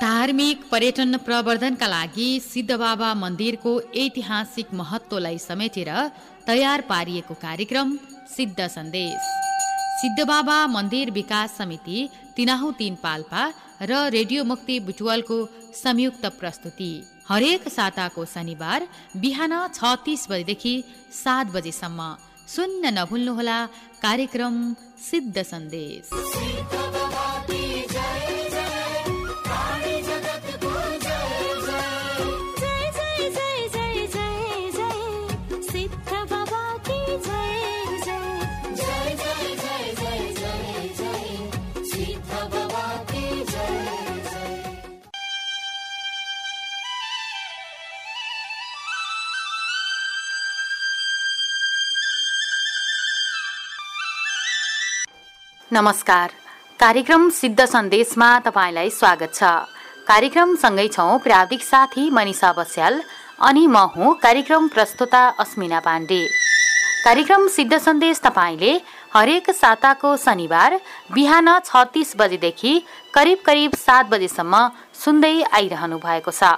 धार्मिक पर्यटन प्रवर्धनका लागि सिद्धबाबा मन्दिरको ऐतिहासिक महत्त्वलाई समेटेर तयार पारिएको कार्यक्रम सिद्ध सन्देश। सिद्धबाबा मन्दिर विकास समिति तिनाहु तिन पाल्पा र रेडियो मुक्ति बुटवलको संयुक्त प्रस्तुति। हरेक साताको शनिबार बिहान छ तिस बजेदेखि सात बजेसम्म। सुन्न नभुल्नुहोला कार्यक्रम सिद्ध सन्देश। नमस्कार। कार्यक्रम सिद्ध सन्देशमा तपाईँलाई स्वागत छ। कार्यक्रमसँगै छौँ प्राविधिक साथी मनिषा बस्याल अनि म हुँ कार्यक्रम प्रस्तुता अस्मिना पाण्डे। कार्यक्रम सिद्ध सन्देश तपाईँले हरेक साताको शनिबार बिहान छत्तिस बजेदेखि करिब करिब सात बजेसम्म सुन्दै आइरहनु भएको छ।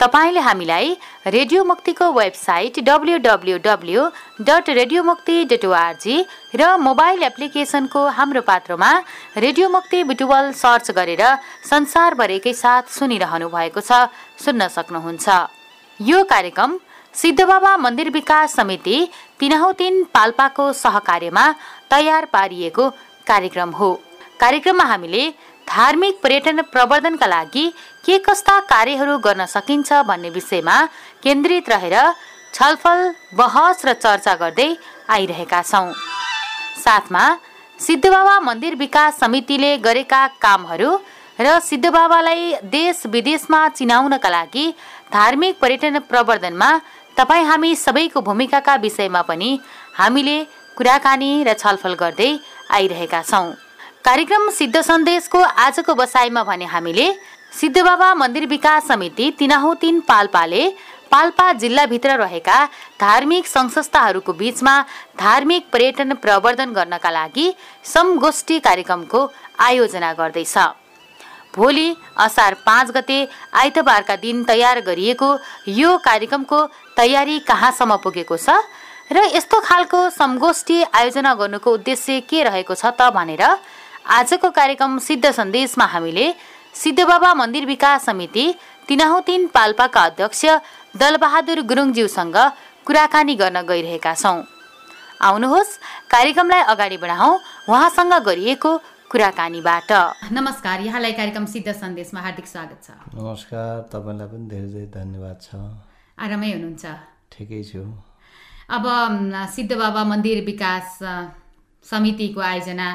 तपाईँले हामीलाई रेडियो मुक्तिको website W W W dot radio Mukti dot ORG र मोबाइल एप्लिकेसनको हाम्रो पात्रोमा रेडियो मुक्ति बुटुवल सर्च गरेर संसारभरिकै साथ सुनिरहनु भएको छ सुन्न सक्नुहुन्छ। यो कार्यक्रम सिद्धबाबा मन्दिर विकास समिति तिनहौ तिन पाल्पाको सहकार्यमा तयार पारिएको कार्यक्रम हो। कार्यक्रममा हामीले धार्मिक पर्यटन प्रवर्धनका लागि के कस्ता कार्यहरू गर्न सकिन्छ भन्ने विषयमा केन्द्रित रहेर छलफल बहस र चर्चा गर्दै आइरहेका छौँ। साथमा सिद्धबाबा मन्दिर विकास समितिले गरेका कामहरू र सिद्धबाबालाई देश विदेशमा चिनाउनका लागि धार्मिक पर्यटन प्रवर्धनमा तपाईँ हामी सबैको भूमिकाका विषयमा पनि हामीले कुराकानी र छलफल गर्दै आइरहेका छौँ। कार्यक्रम सिद्ध सन्देशको आजको बसाइमा भने हामीले सिद्धबाबा मन्दिर विकास समिति तिनाहु तिन पाल्पाले पाल्पा जिल्लाभित्र रहेका धार्मिक संस्थाहरूको बीचमा धार्मिक पर्यटन प्रवर्धन गर्नका लागि समगोष्ठी कार्यक्रमको आयोजना गर्दैछ। भोलि असार पाँच गते आइतबारका दिन तयार गरिएको यो कार्यक्रमको तयारी कहाँसम्म पुगेको छ र यस्तो खालको समगोष्ठी आयोजना गर्नुको उद्देश्य के रहेको छ त भनेर आजको कार्यक्रम सिद्ध सन्देशमा हामीले सिद्धबाबा मन्दिर विकास समिति तिनाहु तिन पाल्पाका अध्यक्ष दलबहादुर गुरुङज्यूसँग कुराकानी गर्न गइरहेका छौँ। आउनुहोस् कार्यक्रमलाई अगाडि बढाउँ। उहाँसँग गरिएको कुराकानीबाट। नमस्कार यहाँलाई कार्यक्रम सिद्ध सन्देशमा हार्दिक स्वागत छ। नमस्कार तपाईँलाई पनि धेरै धेरै धन्यवाद छ। आरामै हुनुहुन्छ? ठिकै छु। अब सिद्ध बाबा मन्दिर विकास समितिको आयोजना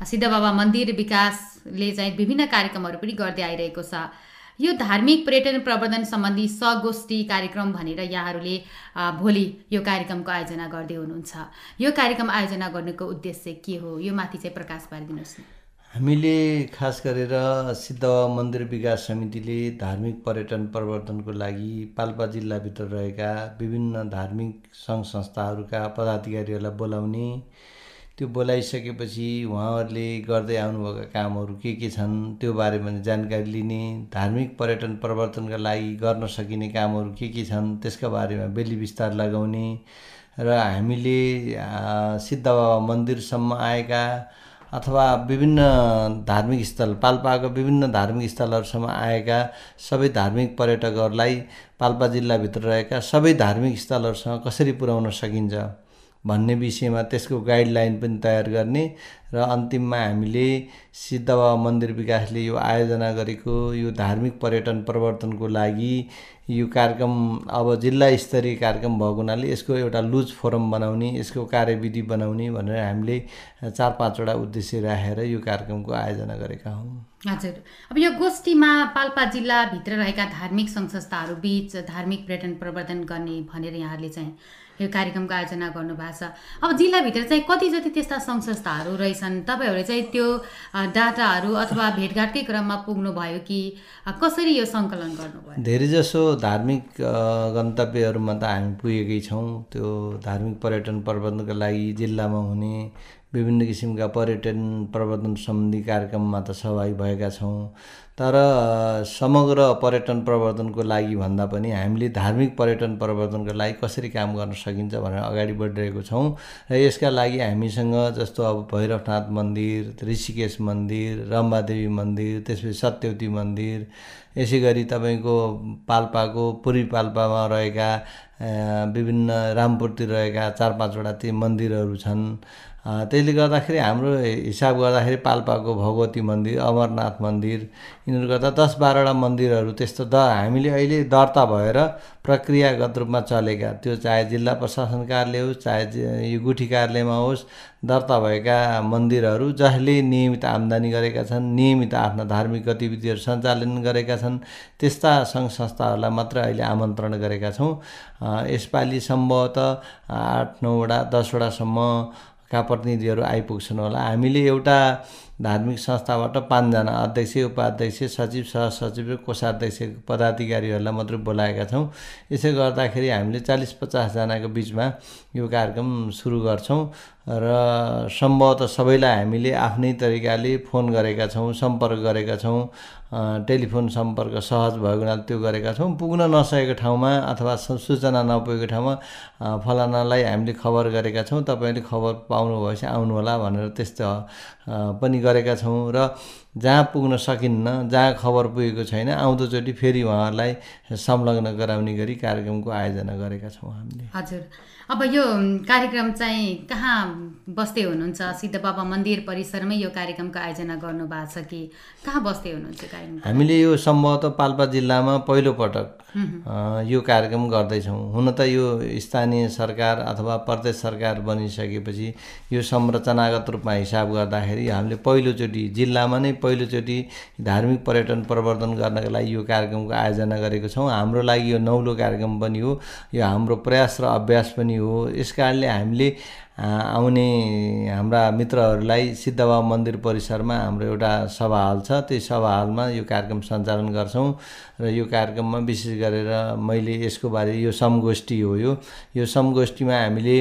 सिद्ध बाबा मन्दिर विकासले चाहिँ विभिन्न कार्यक्रमहरू पनि गर्दै आइरहेको छ। यो धार्मिक पर्यटन प्रवर्धन सम्बन्धी सगोष्ठी कार्यक्रम भनेर यहाँहरूले भोलि यो कार्यक्रमको आयोजना गर्दै हुनुहुन्छ। यो कार्यक्रम आयोजना गर्नुको उद्देश्य के हो? यो माथि चाहिँ प्रकाश पारिदिनुहोस् न। हामीले खास गरेर सिद्ध मन्दिर विकास समितिले धार्मिक पर्यटन प्रवर्धनको लागि पाल्पा जिल्लाभित्र रहेका विभिन्न धार्मिक सङ्घ संस्थाहरूका पदाधिकारीहरूलाई बोलाउने त्यो बोलाइसकेपछि उहाँहरूले गर्दै आउनुभएका कामहरू के के छन् त्यो बारेमा जानकारी लिने धार्मिक पर्यटन प्रवर्धनका लागि गर्न सकिने कामहरू के के छन् त्यसका बारेमा बेली विस्तार लगाउने र हामीले सिद्ध बाबा मन्दिरसम्म आएका अथवा विभिन्न धार्मिक स्थल पाल्पाका विभिन्न धार्मिक स्थलहरूसम्म आएका सबै धार्मिक पर्यटकहरूलाई पाल्पा जिल्लाभित्र रहेका सबै धार्मिक स्थलहरूसँग कसरी पुर्याउन सकिन्छ? भन्ने विषयमा त्यसको गाइडलाइन पनि तयार गर्ने र अन्तिममा हामीले सिद्ध बाबा मन्दिर विकासले यो आयोजना गरेको यो धार्मिक पर्यटन प्रवर्तनको लागि यो कार्यक्रम अब जिल्ला स्तरीय कार्यक्रम भएको हुनाले यसको एउटा लुज फोरम बनाउने यसको कार्यविधि बनाउने भनेर हामीले चार पाँचवटा उद्देश्य राखेर यो कार्यक्रमको आयोजना गरेका हौँ। हजुर। अब यो गोष्ठीमा पाल्पा जिल्लाभित्र रहेका धार्मिक सङ्घ संस्थाहरू बिच धार्मिक पर्यटन प्रवर्धन गर्ने भनेर यहाँहरूले चाहिँ यो कार्यक्रमको आयोजना गर्नुभएको छ। अब जिल्लाभित्र चाहिँ कति जति त्यस्ता सङ्घ संस्थाहरू रहेछन् तपाईँहरूले चाहिँ त्यो डाटाहरू अथवा भेटघाटकै क्रममा पुग्नुभयो कि अ, कसरी यो सङ्कलन गर्नुभयो? धेरैजसो धार्मिक गन्तव्यहरूमा त हामी पुगेकै छौँ। त्यो धार्मिक पर्यटन प्रबन्धका लागि जिल्लामा हुने विभिन्न किसिमका पर्यटन प्रवर्धन सम्बन्धी कार्यक्रममा त सहभागी भएका छौँ। तर समग्र पर्यटन प्रवर्धनको लागि भन्दा पनि हामीले धार्मिक पर्यटन प्रवर्धनको लागि कसरी काम गर्न सकिन्छ भनेर अगाडि बढिरहेको छौँ र यसका लागि हामीसँग जस्तो अब भैरवनाथ मन्दिर ऋषिकेश मन्दिर रम्बादेवी मन्दिर त्यसपछि सत्यवती मन्दिर यसै गरी तपाईँको पाल्पाको पूर्वी पाल्पामा रहेका विभिन्न रामपुरतिर रहेका चार पाँचवटा ती मन्दिरहरू छन्। त्यसले गर्दाखेरि हाम्रो हिसाब गर्दाखेरि पाल्पाको भगवती मन्दिर अमरनाथ मन्दिर यिनीहरू गर्दा दस बाह्रवटा मन्दिरहरू त्यस्तो द हामीले अहिले दर्ता भएर प्रक्रियागत रूपमा चलेका। त्यो चाहे जिल्ला प्रशासन कार्यालय होस् चाहे यो गुठी कार्यालयमा होस् दर्ता भएका मन्दिरहरू जसले नियमित आम्दानी गरेका छन् नियमित आफ्ना धार्मिक गतिविधिहरू सञ्चालन गरेका छन् त्यस्ता सङ्घ संस्थाहरूलाई मात्र अहिले आमन्त्रण गरेका छौँ। यसपालि सम्भवतः आठ नौवटा दसवटासम्मका प्रतिनिधिहरू आइपुग्छन् होला। हामीले एउटा धार्मिक संस्थाबाट पाँचजना अध्यक्ष उपाध्यक्ष सचिव सहसचिव र कोषाध्यक्ष पदाधिकारीहरूलाई मात्रै बोलाएका छौँ। यसो गर्दाखेरि हामीले चालिस पचासजनाको बिचमा यो कार्यक्रम सुरु गर्छौँ र सम्भवतः सबैलाई हामीले आफ्नै तरिकाले फोन गरेका छौँ सम्पर्क गरेका छौँ। टेलिफोन सम्पर्क सहज भएको हुनाले त्यो गरेका छौँ। पुग्न नसकेको ठाउँमा अथवा सूचना नपुगेको ठाउँमा फलानालाई हामीले खबर गरेका छौँ। तपाईँले खबर पाउनु भएपछि आउनुहोला भनेर त्यस्तो पनि गरेका छौँ र जहाँ पुग्न सकिन्न जहाँ खबर पुगेको छैन आउँदोचोटि फेरि उहाँहरूलाई संलग्न गराउने गरी कार्यक्रमको आयोजना गरेका छौँ हामीले। हजुर। अब यो कार्यक्रम चाहिँ कहाँ बस्दै हुनुहुन्छ? सिद्ध बाबा मन्दिर परिसरमै यो कार्यक्रमको आयोजना गर्नु भएको छ कि कहाँ बस्दै हुनुहुन्छ कार्यक्रम? हामीले यो सम्भवतः पाल्पा जिल्लामा पहिलोपटक यो कार्यक्रम गर्दैछौँ। हुन त यो स्थानीय सरकार अथवा प्रदेश सरकार बनिसकेपछि यो संरचनागत रूपमा हिसाब गर्दाखेरि हामीले पहिलोचोटि जिल्लामा नै पहिलोचोटि धार्मिक पर्यटन प्रवर्धन गर्नका लागि यो कार्यक्रमको आयोजना गरेको छौँ। हाम्रो लागि यो नौलो कार्यक्रम पनि हो। यो हाम्रो प्रयास र अभ्यास पनि हो। यस कारणले हामीले आउने हाम्रा मित्रहरूलाई सिद्धबाबा मन्दिर परिसरमा हाम्रो एउटा सभा हल छ। त्यही सभा हलमा यो कार्यक्रम सञ्चालन गर्छौँ र यो कार्यक्रममा विशेष गरेर मैले यसको बारे यो समगोष्ठी हो यो। यो समगोष्ठीमा हामीले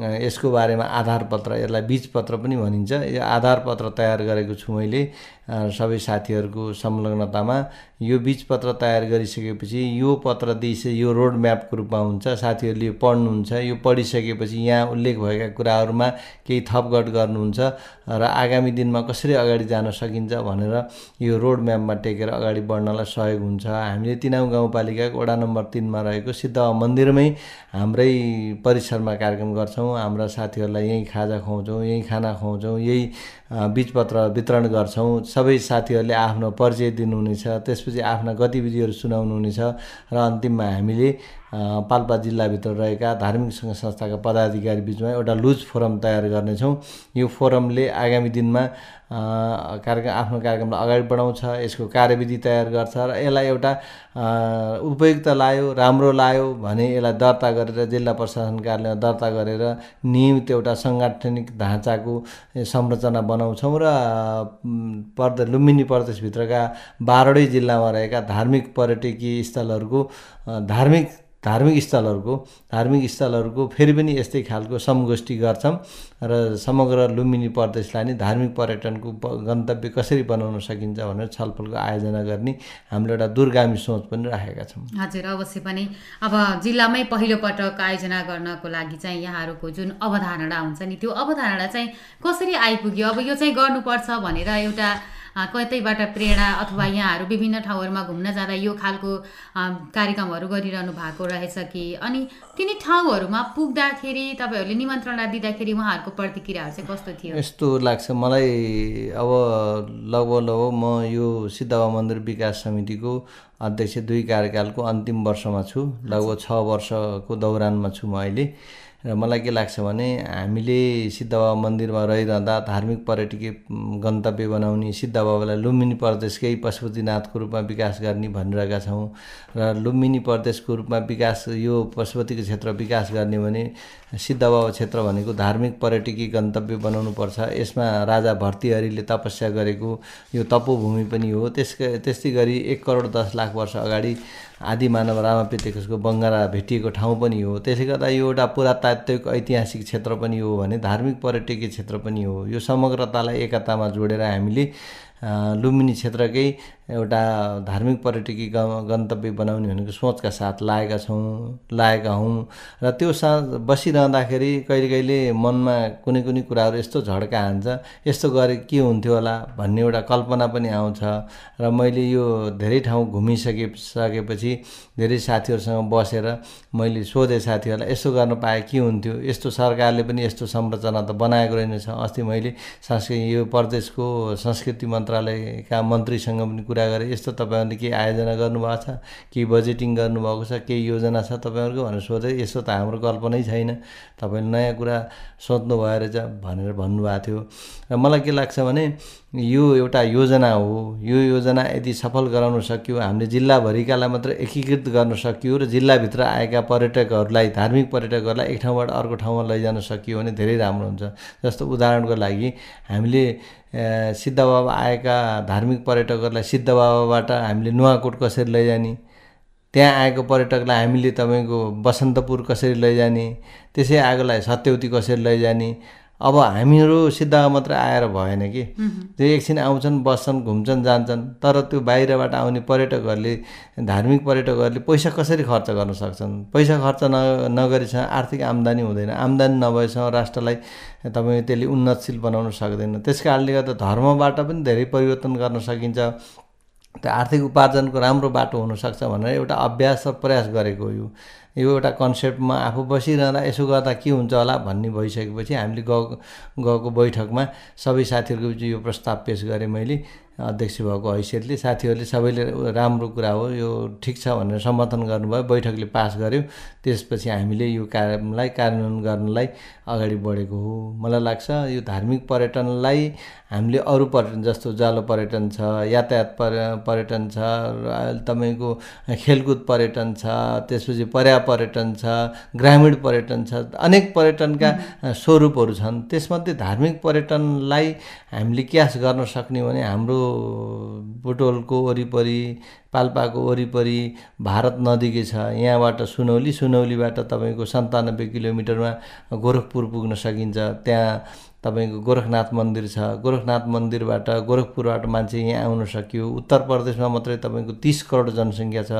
यसको बारेमा आधार पत्र यसलाई बीज पत्र पनि भनिन्छ। यो आधार पत्र तयार गरेको छु मैले सबै साथीहरूको संलग्नतामा। यो बीज पत्र तयार गरिसकेपछि यो पत्र दिइसके यो रोड म्यापको रूपमा हुन्छ। साथीहरूले यो पढ्नुहुन्छ यो पढिसकेपछि यहाँ उल्लेख भएका कुराहरूमा केही थपगट गर्नुहुन्छ र आगामी दिनमा कसरी अगाडि जान सकिन्छ भनेर यो रोड म्यापमा टेकेर अगाडि बढ्नलाई सहयोग हुन्छ। हामीले तिनाउ गाउँपालिकाको वडा नम्बर तिनमा रहेको सिद्ध मन्दिरमै हाम्रै परिसरमा कार्यक्रम गर्छौँ। हाम्रा साथीहरूलाई यहीँ खाजा खुवाउँछौँ यहीँ खाना खुवाउँछौँ यही अ, बीजपत्र वितरण गर्छौँ। सबै साथीहरूले आफ्नो परिचय दिनुहुनेछ त्यसपछि आफ्ना गतिविधिहरू सुनाउनुहुनेछ र अन्तिममा हामीले पाल्पा जिल्लाभित्र रहेका धार्मिक सङ्घ संस्थाका पदाधिकारी बिचमा एउटा लुज फोरम तयार गर्नेछौँ। यो फोरमले आगामी दिनमा कार्यक्रम आफ्नो कार्यक्रमलाई अगाडि बढाउँछ यसको कार्यविधि तयार गर्छ र यसलाई एउटा उपयुक्त लाग्यो राम्रो लाग्यो भने यसलाई दर्ता गरेर जिल्ला प्रशासन कार्यालयमा दर्ता गरेर नियमित एउटा साङ्गठनिक ढाँचाको संरचना बनाउँछौँ र म, प्रदेश लुम्बिनी प्रदेशभित्रका बाह्रवटै जिल्लामा रहेका धार्मिक पर्यटकीय स्थलहरूको धार्मिक धार्मिक स्थलहरूको धार्मिक स्थलहरूको फेरि पनि यस्तै खालको समगोष्ठी गर्छौँ र समग्र लुम्बिनी प्रदेशलाई नै धार्मिक पर्यटनको गन्तव्य कसरी बनाउन सकिन्छ भनेर छलफलको आयोजना गर्ने हामीले एउटा दूरगामी सोच पनि राखेका छौँ। हजुर अवश्य पनि। अब जिल्लामै पहिलोपटक आयोजना गर्नको लागि चाहिँ यहाँहरूको जुन अवधारणा हुन्छ नि त्यो अवधारणा चाहिँ कसरी आइपुग्यो? अब यो चाहिँ गर्नुपर्छ भनेर एउटा कतैबाट प्रेरणा अथवा यहाँहरू विभिन्न ठाउँहरूमा घुम्न जाँदा यो खालको कार्यक्रमहरू गरिरहनु भएको रहेछ कि? अनि तिनी ठाउँहरूमा पुग्दाखेरि तपाईँहरूले निमन्त्रणा दिँदाखेरि उहाँहरूको प्रतिक्रियाहरू चाहिँ कस्तो थियो? यस्तो लाग्छ। मलाई अब लगभग लगभग म यो सिद्धबाबा मन्दिर विकास समितिको अध्यक्ष दुई कार्यकालको अन्तिम वर्षमा छु। लगभग छ वर्षको दौरानमा छु म अहिले। र मलाई के लाग्छ भने हामीले सिद्धबाबा मन्दिरमा रहिरहँदा धार्मिक पर्यटकीय गन्तव्य बनाउने सिद्धबाबालाई लुम्बिनी प्रदेशकै पशुपतिनाथको रूपमा विकास गर्ने भनिरहेका छौँ र लुम्बिनी प्रदेशको रूपमा विकास यो पशुपतिको क्षेत्र विकास गर्ने भने सिद्धबाबा क्षेत्र भनेको धार्मिक पर्यटकीय गन्तव्य बनाउनुपर्छ। यसमा राजा भर्तृहरिले तपस्या गरेको यो तपोभूमि पनि हो। त्यसकै त्यस्तै गरी एक करोड दस लाख वर्ष अगाडि आदि मानव रामापितेकसको बङ्गारा भेटिएको ठाउँ पनि हो। त्यसले गर्दा यो एउटा पुरातात्विक ऐतिहासिक क्षेत्र पनि हो भने धार्मिक पर्यटकीय क्षेत्र पनि हो। यो समग्रतालाई एकतामा जोडेर हामीले लुम्बिनी क्षेत्रकै एउटा धार्मिक पर्यटकीय गन्तव्य बनाउने भनेको सोचका साथ लागेका छौँ लागेका हौँ। र त्यो साथ बसिरहँदाखेरि कहिले कहिले मनमा कुनै कुनै कुराहरू यस्तो झड्का हान्छ यस्तो गरे के हुन्थ्यो होला भन्ने एउटा कल्पना पनि आउँछ। र मैले यो धेरै ठाउँ घुमिसके सकेपछि धेरै साथीहरूसँग बसेर मैले सोधेँ साथीहरूलाई यसो गर्न पाए के हुन्थ्यो? यस्तो सरकारले पनि यस्तो संरचना त बनाएको रहेनछ। अस्ति मैले संस्कृति यो प्रदेशको संस्कृति मन्त्रालयका मन्त्रीसँग पनि कुरा गरेँ यस्तो तपाईँहरूले केही आयोजना गर्नुभएको छ केही बजेटिङ गर्नुभएको छ केही योजना छ तपाईँहरूको भनेर सोधेँ यस्तो त हाम्रो कल्पनै छैन। तपाईँले नयाँ कुरा सोध्नु भयो रहेछ भनेर भन्नुभएको थियो। र मलाई के लाग्छ भने यो एउटा योजना हो। यो योजना यदि सफल गराउन सकियो हामीले जिल्लाभरिकालाई मात्र एकीकृत गर्न सकियो र जिल्लाभित्र आएका पर्यटकहरूलाई धार्मिक पर्यटकहरूलाई एक ठाउँबाट अर्को ठाउँमा लैजान सकियो भने धेरै राम्रो हुन्छ। जस्तो उदाहरणको लागि हामीले अ, सिद्ध बाबा आएका धार्मिक पर्यटकहरूलाई सिद्ध बाबाबाट हामीले नुवाकोट कसरी लैजाने त्यहाँ आएको पर्यटकलाई हामीले तपाईँको बसन्तपुर कसरी लैजाने त्यसै आएकोलाई सत्यवती कसरी लैजाने अब हामीहरू सिद्धामा मात्रै आएर भएन कि। त्यो एकछिन आउँछन् बस्छन् घुम्छन् जान्छन् तर त्यो बाहिरबाट आउने पर्यटकहरूले धार्मिक पर्यटकहरूले पैसा कसरी खर्च गर्न सक्छन्? पैसा खर्च न नगरीसँग आर्थिक आम्दानी हुँदैन। आम्दानी नभएसँग राष्ट्रलाई तपाईँ त्यसले उन्नतशील बनाउन सक्दैन। त्यस कारणले गर्दा धर्मबाट पनि धेरै परिवर्तन गर्न सकिन्छ। त्यो आर्थिक उपार्जनको राम्रो बाटो हुनसक्छ भनेर एउटा अभ्यास र प्रयास गरेको यो। यो एउटा कन्सेप्टमा आफू बसिरहँदा यसो गर्दा के हुन्छ होला भन्ने भइसकेपछि हामीले गएको गएको बैठकमा सबै साथीहरूको यो प्रस्ताव पेस गरेँ मैले। अध्यक्ष भएको हैसियतले साथीहरूले सबैले राम्रो कुरा हो यो ठिक छ भनेर समर्थन गर्नुभयो बैठकले पास गर्यो। त्यसपछि हामीले यो कार्यलाई कार्यान्वयन गर्नलाई अगाडि बढेको हो। मलाई लाग्छ यो धार्मिक पर्यटनलाई हामीले अरू पर्यटन जस्तो जालो पर्यटन छ यातायात पर पर्यटन छ तपाईँको खेलकुद पर्यटन छ त्यसपछि पर्या पर्यटन छ ग्रामीण पर्यटन छ अनेक पर्यटनका स्वरूपहरू छन्। त्यसमध्ये धार्मिक पर्यटनलाई हामीले क्यास गर्न सक्ने भने हाम्रो बुटोलको वरिपरि पाल्पाको वरिपरि भारत नजिकै छ यहाँबाट सुनौली सुनौलीबाट तपाईँको सन्तानब्बे किलोमिटरमा गोरखपुर पुग्न सकिन्छ। त्यहाँ तपाईँको गोरखनाथ मन्दिर छ। गोरखनाथ मन्दिरबाट गोरखपुरबाट मान्छे यहाँ आउन सकियो। उत्तर प्रदेशमा मात्रै तपाईँको तिस करोड जनसङ्ख्या छ।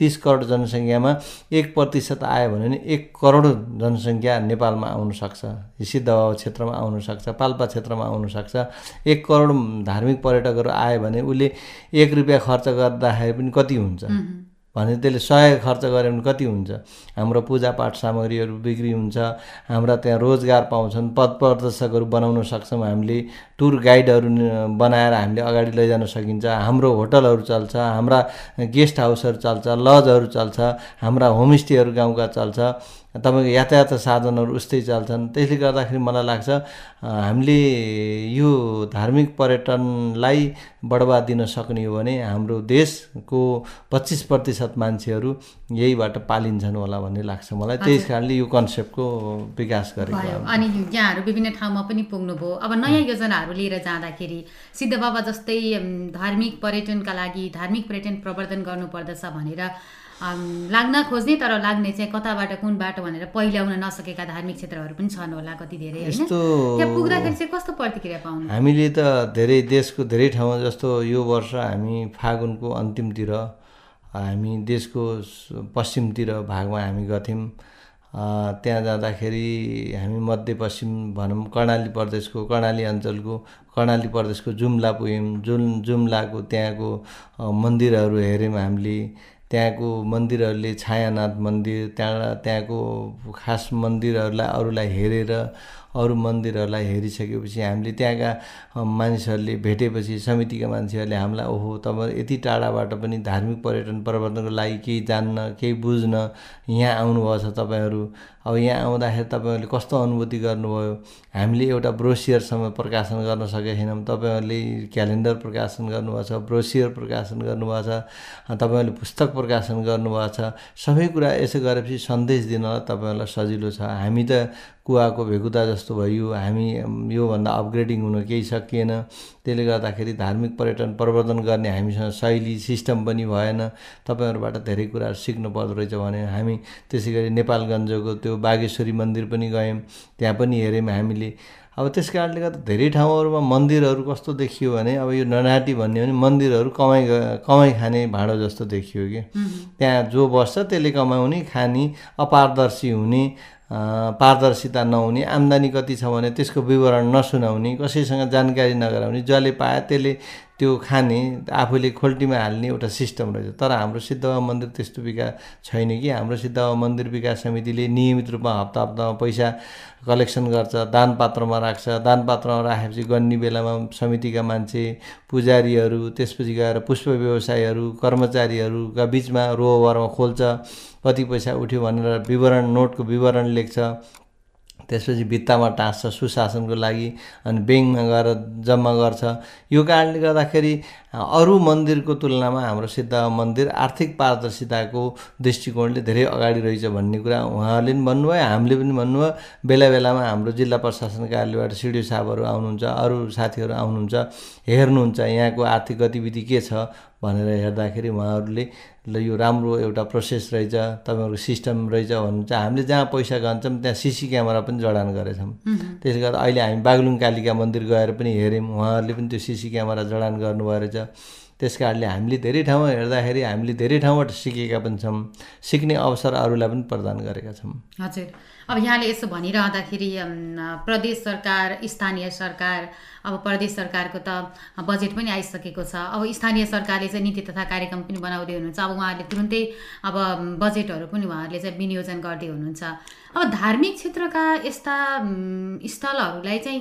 तिस करोड जनसङ्ख्यामा एक प्रतिशत आयो भने नि एक करोड जनसङ्ख्या नेपालमा आउन सक्छ। सिद्ध क्षेत्रमा आउन सक्छ पाल्पा क्षेत्रमा आउन सक्छ। एक करोड धार्मिक पर्यटकहरू आयो भने उसले एक रुपियाँ खर्च गर्दाखेरि पनि कति हुन्छ? भने त्यसले सय खर्च गऱ्यो भने कति हुन्छ? हाम्रो पूजापाठ सामग्रीहरू बिक्री हुन्छ। हाम्रा त्यहाँ रोजगार पाउँछन्। पद प्रदर्शकहरू बनाउन सक्छौँ हामीले। टुर गाइडहरू बनाएर हामीले अगाडि लैजान सकिन्छ। हाम्रो होटलहरू चल्छ हाम्रा गेस्ट हाउसहरू चल्छ लजहरू चल्छ हाम्रा होमस्टेहरू गाउँका चल्छ तपाईँको यातायात साधनहरू उस्तै चल्छन्। त्यसले गर्दाखेरि मलाई लाग्छ हामीले यो धार्मिक पर्यटनलाई बढावा दिन सक्ने हो भने हाम्रो देशको पच्चिस प्रतिशत मान्छेहरू यहीबाट पालिन्छन् होला भन्ने लाग्छ मलाई। त्यही कारणले यो कन्सेप्टको विकास गरेको। अनि यहाँहरू विभिन्न ठाउँमा पनि पुग्नुभयो। अब नयाँ योजनाहरू लिएर जाँदाखेरि सिद्ध बाबा जस्तै धार्मिक पर्यटनका लागि धार्मिक पर्यटन प्रवर्धन गर्नुपर्दछ भनेर लाग्न खोज्ने तर लाग्ने चाहिँ कताबाट कुन बाटो भनेर पहिल्याउन नसकेका धार्मिक क्षेत्रहरू पनि छन् होला कति धेरै यस्तो पुग्दाखेरि चाहिँ कस्तो प्रतिक्रिया पाउनु हामीले त धेरै देशको धेरै ठाउँमा जस्तो यो वर्ष हामी फागुनको अन्तिमतिर हामी देशको पश्चिमतिर भागमा हामी गथ्यौँ। त्यहाँ जाँदाखेरि हामी मध्यपश्चिम भनौँ कर्णाली प्रदेशको कर्णाली अञ्चलको कर्णाली प्रदेशको जुम्ला पुग्यौँ। जुम जुम्लाको त्यहाँको मन्दिरहरू हेऱ्यौँ हामीले। त्यहाँको मन्दिरहरूले छायानाथ मन्दिर त्यहाँ त्यहाँको खास मन्दिरहरूलाई अरूलाई हेरेर अरू मन्दिरहरूलाई हेरिसकेपछि हामीले त्यहाँका मानिसहरूले भेटेपछि समितिका मान्छेहरूले हामीलाई ओहो तपाईँ यति टाढाबाट पनि धार्मिक पर्यटन प्रवर्धनको लागि केही जान्न केही बुझ्न यहाँ आउनुभएको छ तपाईँहरू। अब यहाँ आउँदाखेरि तपाईँहरूले कस्तो अनुभूति गर्नुभयो? हामीले एउटा ब्रोसियरसम्म प्रकाशन गर्न सकेका छैनौँ। तपाईँहरूले क्यालेन्डर प्रकाशन गर्नुभएको छ ब्रोसियर प्रकाशन गर्नुभएको छ तपाईँहरूले पुस्तक प्रकाशन गर्नुभएको छ। सबै कुरा यसो गरेपछि सन्देश दिनलाई तपाईँहरूलाई सजिलो छ। हामी त कुवाको भेकुता जस्तो भयो। हामी योभन्दा अपग्रेडिङ हुन केही सकिएन। त्यसले गर्दाखेरि धार्मिक पर्यटन प्रवर्धन गर्ने हामीसँग शैली सिस्टम पनि भएन। तपाईँहरूबाट धेरै कुराहरू सिक्नु पर्दो रहेछ भने हामी त्यसै गरी नेपालगञ्जको त्यो बागेश्वरी मन्दिर पनि गयौँ त्यहाँ पनि हेऱ्यौँ हामीले। अब त्यस कारणले गर्दा धेरै ठाउँहरूमा मन्दिरहरू कस्तो देखियो भने अब यो ननाटी भन्ने भने मन्दिरहरू कमाइ कमाइ खाने भाँडो जस्तो देखियो कि। त्यहाँ जो बस्छ त्यसले कमाउने खाने अपारदर्शी हुने पारदर्शिता नहुने आम्दानी कति छ भने त्यसको विवरण नसुनाउने कसैसँग जानकारी नगराउने जसले पायो त्यसले त्यो खाने आफूले खोल्टीमा हाल्ने एउटा सिस्टम रहेछ। तर हाम्रो सिद्धबाबा मन्दिर त्यस्तो विकास छैन कि। हाम्रो सिद्धबाबा मन्दिर विकास समितिले नियमित रूपमा हप्ता हप्तामा पैसा कलेक्सन गर्छ दान पात्रमा राख्छ। दान पात्रमा राखेपछि गन्ने बेलामा समितिका मान्छे पुजारीहरू त्यसपछि गएर पुष्प व्यवसायीहरू कर्मचारीहरूका बिचमा रोवरमा खोल्छ। कति पैसा उठ्यो भनेर विवरण नोटको विवरण लेख्छ। त्यसपछि भित्तामा टाँस्छ सुशासनको लागि अनि ब्याङ्कमा गएर जम्मा गर्छ। यो कारणले गर्दाखेरि अरू मन्दिरको तुलनामा हाम्रो सिद्ध मन्दिर आर्थिक पारदर्शिताको दृष्टिकोणले धेरै अगाडि रहेछ भन्ने कुरा उहाँहरूले पनि भन्नुभयो हामीले पनि भन्नुभयो। बेला बेलामा हाम्रो जिल्ला प्रशासन कार्यालयबाट सिडिओ साहबहरू आउनुहुन्छ अरू साथीहरू आउनुहुन्छ हेर्नुहुन्छ यहाँको आर्थिक गतिविधि के छ भनेर हेर्दाखेरि उहाँहरूले ल यो राम्रो एउटा प्रोसेस रहेछ तपाईँहरूको सिस्टम रहेछ भन्नुहुन्छ हामीले जहाँ पैसा गन्छौँ त्यहाँ सिसी क्यामेरा पनि जडान गरेछौँ। त्यसले गर्दा अहिले हामी बागलुङ कालिका मन्दिर गएर पनि हेऱ्यौँ उहाँहरूले पनि त्यो सिसी क्यामेरा जडान गर्नुभयो रहेछ। त्यस कारणले हामीले धेरै ठाउँमा हेर्दाखेरि हामीले धेरै ठाउँबाट सिकेका पनि छौँ सिक्ने अवसर अरूलाई पनि प्रदान गरेका छौँ। हजुर। अब यहाँले यसो भनिरहँदाखेरि प्रदेश सरकार स्थानीय सरकार अब प्रदेश सरकारको त बजेट पनि आइसकेको छ। अब स्थानीय सरकारले चाहिँ नीति तथा कार्यक्रम पनि बनाउँदै हुनुहुन्छ। अब उहाँहरूले तुरुन्तै अब बजेटहरू पनि उहाँहरूले चाहिँ विनियोजन गर्दै हुनुहुन्छ। अब धार्मिक क्षेत्रका यस्ता स्थलहरूलाई चाहिँ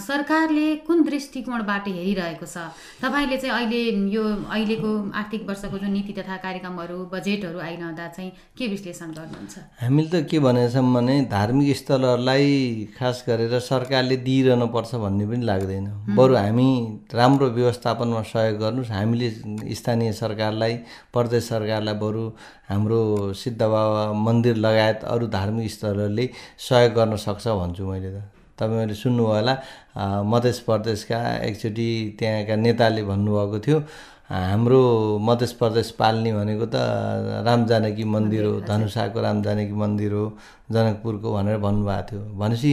सरकारले कुन दृष्टिकोणबाट हेरिरहेको छ? तपाईँले चाहिँ अहिले यो अहिलेको आर्थिक वर्षको जुन नीति तथा कार्यक्रमहरू बजेटहरू आइरहँदा चाहिँ के विश्लेषण गर्नुहुन्छ? हामीले त के भनेका छौँ भने धार्मिक स्थलहरूलाई खास गरेर सरकारले दिइरहनु पर्छ भन्ने पनि लाग्दैन। बरु हामी राम्रो व्यवस्थापनमा सहयोग गर्नुहोस्। हामीले स्थानीय सरकारलाई प्रदेश सरकारलाई बरु हाम्रो सिद्ध बाबा मन्दिर लगायत अरू धार्मिक स्थलहरूले सहयोग गर्न सक्छ भन्छु मैले त। तपाईँहरूले सुन्नुभयो होला अ, मध्य प्रदेशका एकचोटि त्यहाँका नेताले भन्नुभएको थियो हाम्रो मध्य प्रदेश पाल्ने भनेको त राम जानकी मन्दिर हो धनुषाको राम जानकी मन्दिर हो जनकपुरको भनेर भन्नुभएको थियो। भनेपछि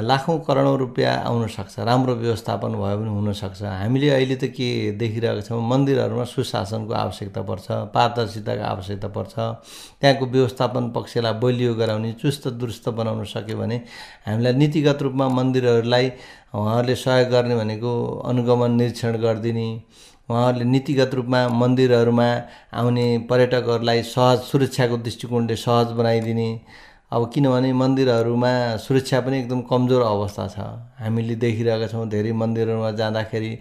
लाखौँ करोडौँ रुपियाँ आउन सक्छ राम्रो व्यवस्थापन भयो भने हुनसक्छ। हामीले अहिले त के देखिरहेको छौँ मन्दिरहरूमा सुशासनको आवश्यकता पर्छ पारदर्शिताको आवश्यकता पर्छ। त्यहाँको व्यवस्थापन पक्षलाई बलियो गराउने चुस्त दुरुस्त बनाउन सक्यो भने हामीलाई नीतिगत रूपमा मन्दिरहरूलाई उहाँहरूले सहयोग गर्ने भनेको अनुगमन निरीक्षण गरिदिने उहाँहरूले नीतिगत रूपमा मन्दिरहरूमा आउने पर्यटकहरूलाई सहज सुरक्षाको दृष्टिकोणले सहज बनाइदिने। अब किनभने मन्दिरहरूमा सुरक्षा पनि एकदम कमजोर अवस्था छ। हामीले देखिरहेका छौँ धेरै मन्दिरहरूमा जाँदाखेरि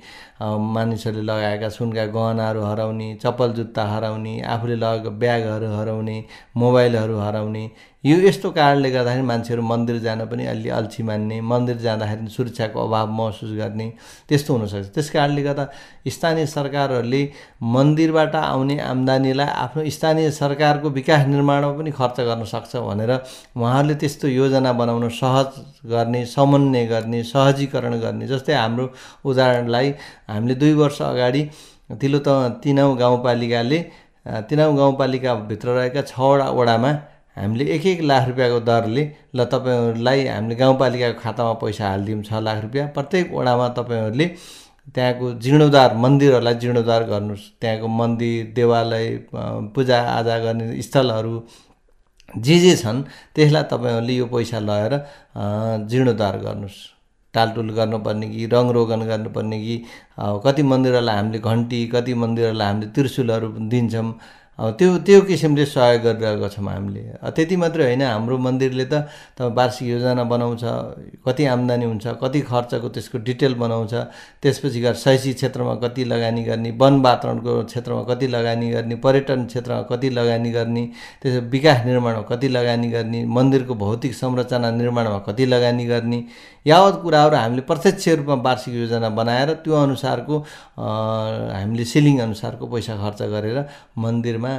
मानिसहरूले लगाएका सुनका गहनाहरू हराउने चप्पल जुत्ता हराउने आफूले लगेको ब्यागहरू हराउने मोबाइलहरू हराउने यो यस्तो कारणले गर्दाखेरि मान्छेहरू मन्दिर जान पनि अलि अल्छी मान्ने मन्दिर जाँदाखेरि सुरक्षाको अभाव महसुस गर्ने त्यस्तो हुनसक्छ। त्यस कारणले गर्दा स्थानीय सरकारहरूले मन्दिरबाट आउने आम्दानीलाई आफ्नो स्थानीय सरकारको विकास निर्माणमा पनि खर्च गर्न सक्छ भनेर उहाँहरूले त्यस्तो योजना बनाउन सहज गर्ने समन्वय गर्ने सहजीकरण गर्ने जस्तै हाम्रो उदाहरणलाई हामीले दुई वर्ष अगाडि तिलो त तिनौँ गाउँपालिकाले तिनौँ गाउँपालिकाभित्र रहेका छवटा वडामा हामीले एक एक लाख रुपियाँको दरले ल तपाईँहरूलाई हामीले गाउँपालिकाको खातामा पैसा हालिदिउँ छ लाख रुपियाँ। प्रत्येक वडामा तपाईँहरूले त्यहाँको जीर्णोद्धार मन्दिरहरूलाई जीर्णोद्धार गर्नुहोस्। त्यहाँको मन्दिर देवालय पूजाआजा गर्ने स्थलहरू जे जे छन् त्यसलाई तपाईँहरूले यो पैसा लगाएर जीर्णोद्धार गर्नुहोस्। टालटुल गर्नुपर्ने कि रङ रोगन गर्नुपर्ने कि कति मन्दिरहरूलाई हामीले घन्टी कति मन्दिरहरूलाई हामीले त्रिशुलहरू दिन्छौँ। त्यो त्यो किसिमले सहयोग गरिरहेको छौँ हामीले। त्यति मात्रै होइन हाम्रो मन्दिरले त त वार्षिक योजना बनाउँछ कति आम्दानी हुन्छ कति खर्चको त्यसको डिटेल बनाउँछ त्यसपछि गएर शैक्षिक क्षेत्रमा कति लगानी गर्ने वन वातावरणको क्षेत्रमा कति लगानी गर्ने पर्यटन क्षेत्रमा कति लगानी गर्ने त्यसो विकास निर्माणमा कति लगानी गर्ने मन्दिरको भौतिक संरचना निर्माणमा कति लगानी गर्ने यावत कुराहरू हामीले प्रत्यक्ष रूपमा वार्षिक योजना बनाएर त्यो अनुसारको हामीले सिलिङ अनुसारको पैसा खर्च गरेर मन्दिरमा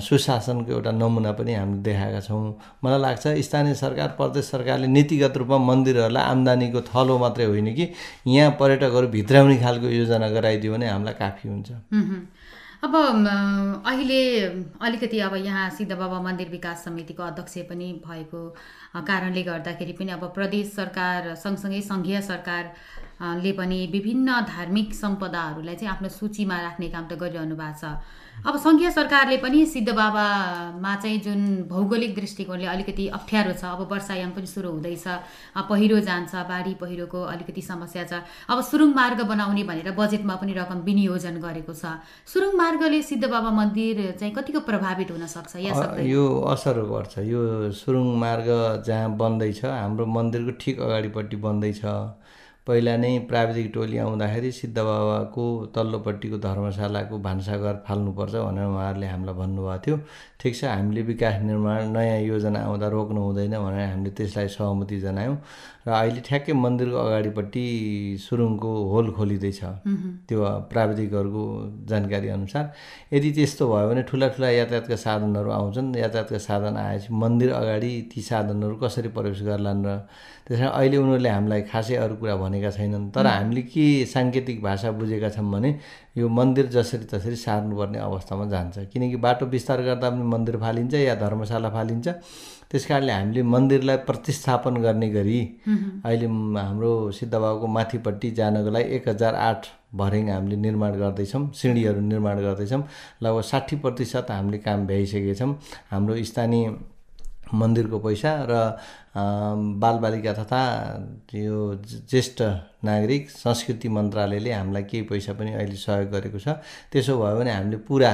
सुशासनको एउटा नमुना पनि हामीले देखाएका छौँ मलाई लाग्छ स्थानीय सरकार प्रदेश सरकारले नीतिगत रूपमा मन्दिरहरूलाई आम्दानीको थलो मात्रै होइन कि यहाँ पर्यटकहरू भित्राउने खालको योजना गराइदियो भने हामीलाई काफी हुन्छ। अब अहिले अलिकति अब यहाँ सिद्ध बाबा मन्दिर विकास समितिको अध्यक्ष पनि भएको कारणले गर्दाखेरि पनि अब प्रदेश सरकार सँगसँगै सङ्घीय सरकार अ, ले पनि विभिन्न धार्मिक सम्पदाहरूलाई चाहिँ आफ्नो सूचीमा राख्ने काम त गरिरहनु भएको छ। अब सङ्घीय सरकारले पनि सिद्ध बाबामा चाहिँ जुन भौगोलिक दृष्टिकोणले अलिकति अप्ठ्यारो छ अब वर्षायाम पनि सुरु हुँदैछ पहिरो जान्छ बाढी पहिरोको अलिकति समस्या छ अब सुरुङ मार्ग बनाउने भनेर बजेटमा पनि रकम विनियोजन गरेको छ। सुरुङ मार्गले सिद्ध बाबा मन्दिर चाहिँ कतिको प्रभावित हुन सक्छ या यो असर गर्छ यो सुरुङ मार्ग जहाँ बन्दैछ हाम्रो मन्दिरको ठिक अगाडिपट्टि बन्दैछ। पहिला नै प्राविधिक टोली आउँदाखेरि सिद्ध बाबाको तल्लोपट्टिको धर्मशालाको भान्साघर फाल्नुपर्छ भनेर उहाँहरूले हामीलाई भन्नुभएको थियो। ठिक छ हामीले विकास निर्माण नयाँ योजना आउँदा रोक्नु हुँदैन भनेर हामीले त्यसलाई सहमति जनायौँ र अहिले ठ्याक्कै मन्दिरको अगाडिपट्टि सुरुङको होल खोलिँदैछ। त्यो प्राविधिकहरूको जानकारी अनुसार। यदि त्यस्तो भयो भने ठुला ठुला यातायातका साधनहरू आउँछन्। यातायातका साधन आएपछि मन्दिर अगाडि ती साधनहरू कसरी प्रवेश गर्लान् र त्यस कारण अहिले उनीहरूले हामीलाई खासै अरू कुरा भनेका छैनन् तर हामीले के साङ्केतिक भाषा बुझेका छौँ भने यो मन्दिर जसरी तसरी सार्नुपर्ने अवस्थामा जान्छ। किनकि बाटो विस्तार गर्दा पनि मन्दिर फालिन्छ या धर्मशाला फालिन्छ। त्यस कारणले हामीले मन्दिरलाई प्रतिस्थापन गर्ने गरी अहिले हाम्रो सिद्धबाबुको माथिपट्टि जानको लागि एक हजार आठ भर्याङ हामीले निर्माण गर्दैछौँ सिँढीहरू निर्माण गर्दैछौँ। लगभग साठी प्रतिशत हामीले काम भ्याइसकेका छौँ। हाम्रो स्थानीय मन्दिरको पैसा र बालबालिका तथा यो ज्येष्ठ नागरिक संस्कृति मन्त्रालयले हामीलाई केही पैसा पनि अहिले सहयोग गरेको छ। त्यसो भयो भने हामीले पुरा